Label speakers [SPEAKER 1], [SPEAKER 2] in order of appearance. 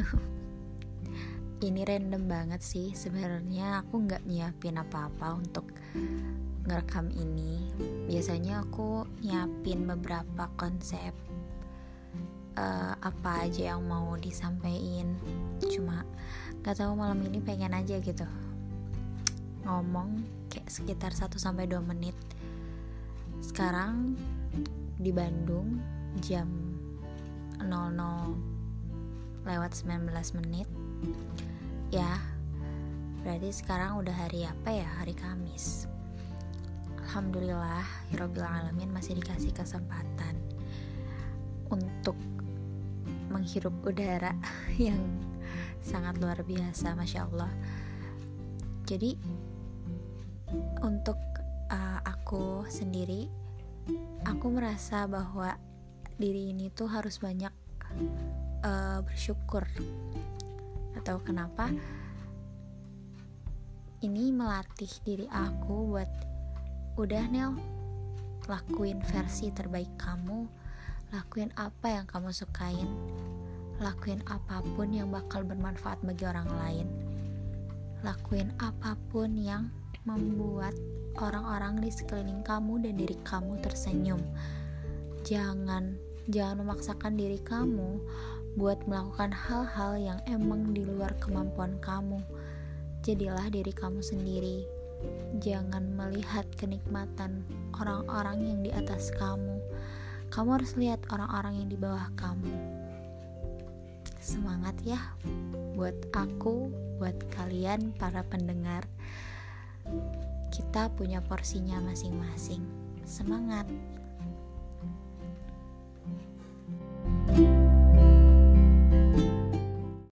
[SPEAKER 1] ini random banget sih sebenarnya aku nggak nyiapin apa-apa untuk ngerekam ini. Biasanya aku nyiapin beberapa konsep uh, apa aja yang mau disampaikan. Cuma nggak tahu malam ini pengen aja gitu. Ngomong kayak sekitar 1 sampai 2 menit. Sekarang di Bandung jam 00 lewat 19 menit. Ya berarti sekarang udah hari apa ya? Hari Kamis. Alhamdulillah Hirobil Alamin masih dikasih kesempatan untuk menghirup udara yang sangat luar biasa Masya Allah. Jadi untuk uh, aku sendiri aku merasa bahwa diri ini tuh harus banyak uh, bersyukur. Atau kenapa ini melatih diri aku buat udah Nel lakuin versi terbaik kamu. Lakuin apa yang kamu sukain. Lakuin apa pun yang bakal bermanfaat bagi orang lain. Lakuin apa pun yang membuat orang-orang di sekeliling kamu dan diri kamu tersenyum. Jangan jangan memaksakan diri kamu buat melakukan hal-hal yang emang di luar kemampuan kamu. Jadilah diri kamu sendiri. Jangan melihat kenikmatan orang-orang yang di atas kamu. Kamu harus lihat orang-orang yang di bawah kamu. Semangat ya buat aku, buat kalian para pendengar. Kita punya porsinya masing-masing. Semangat!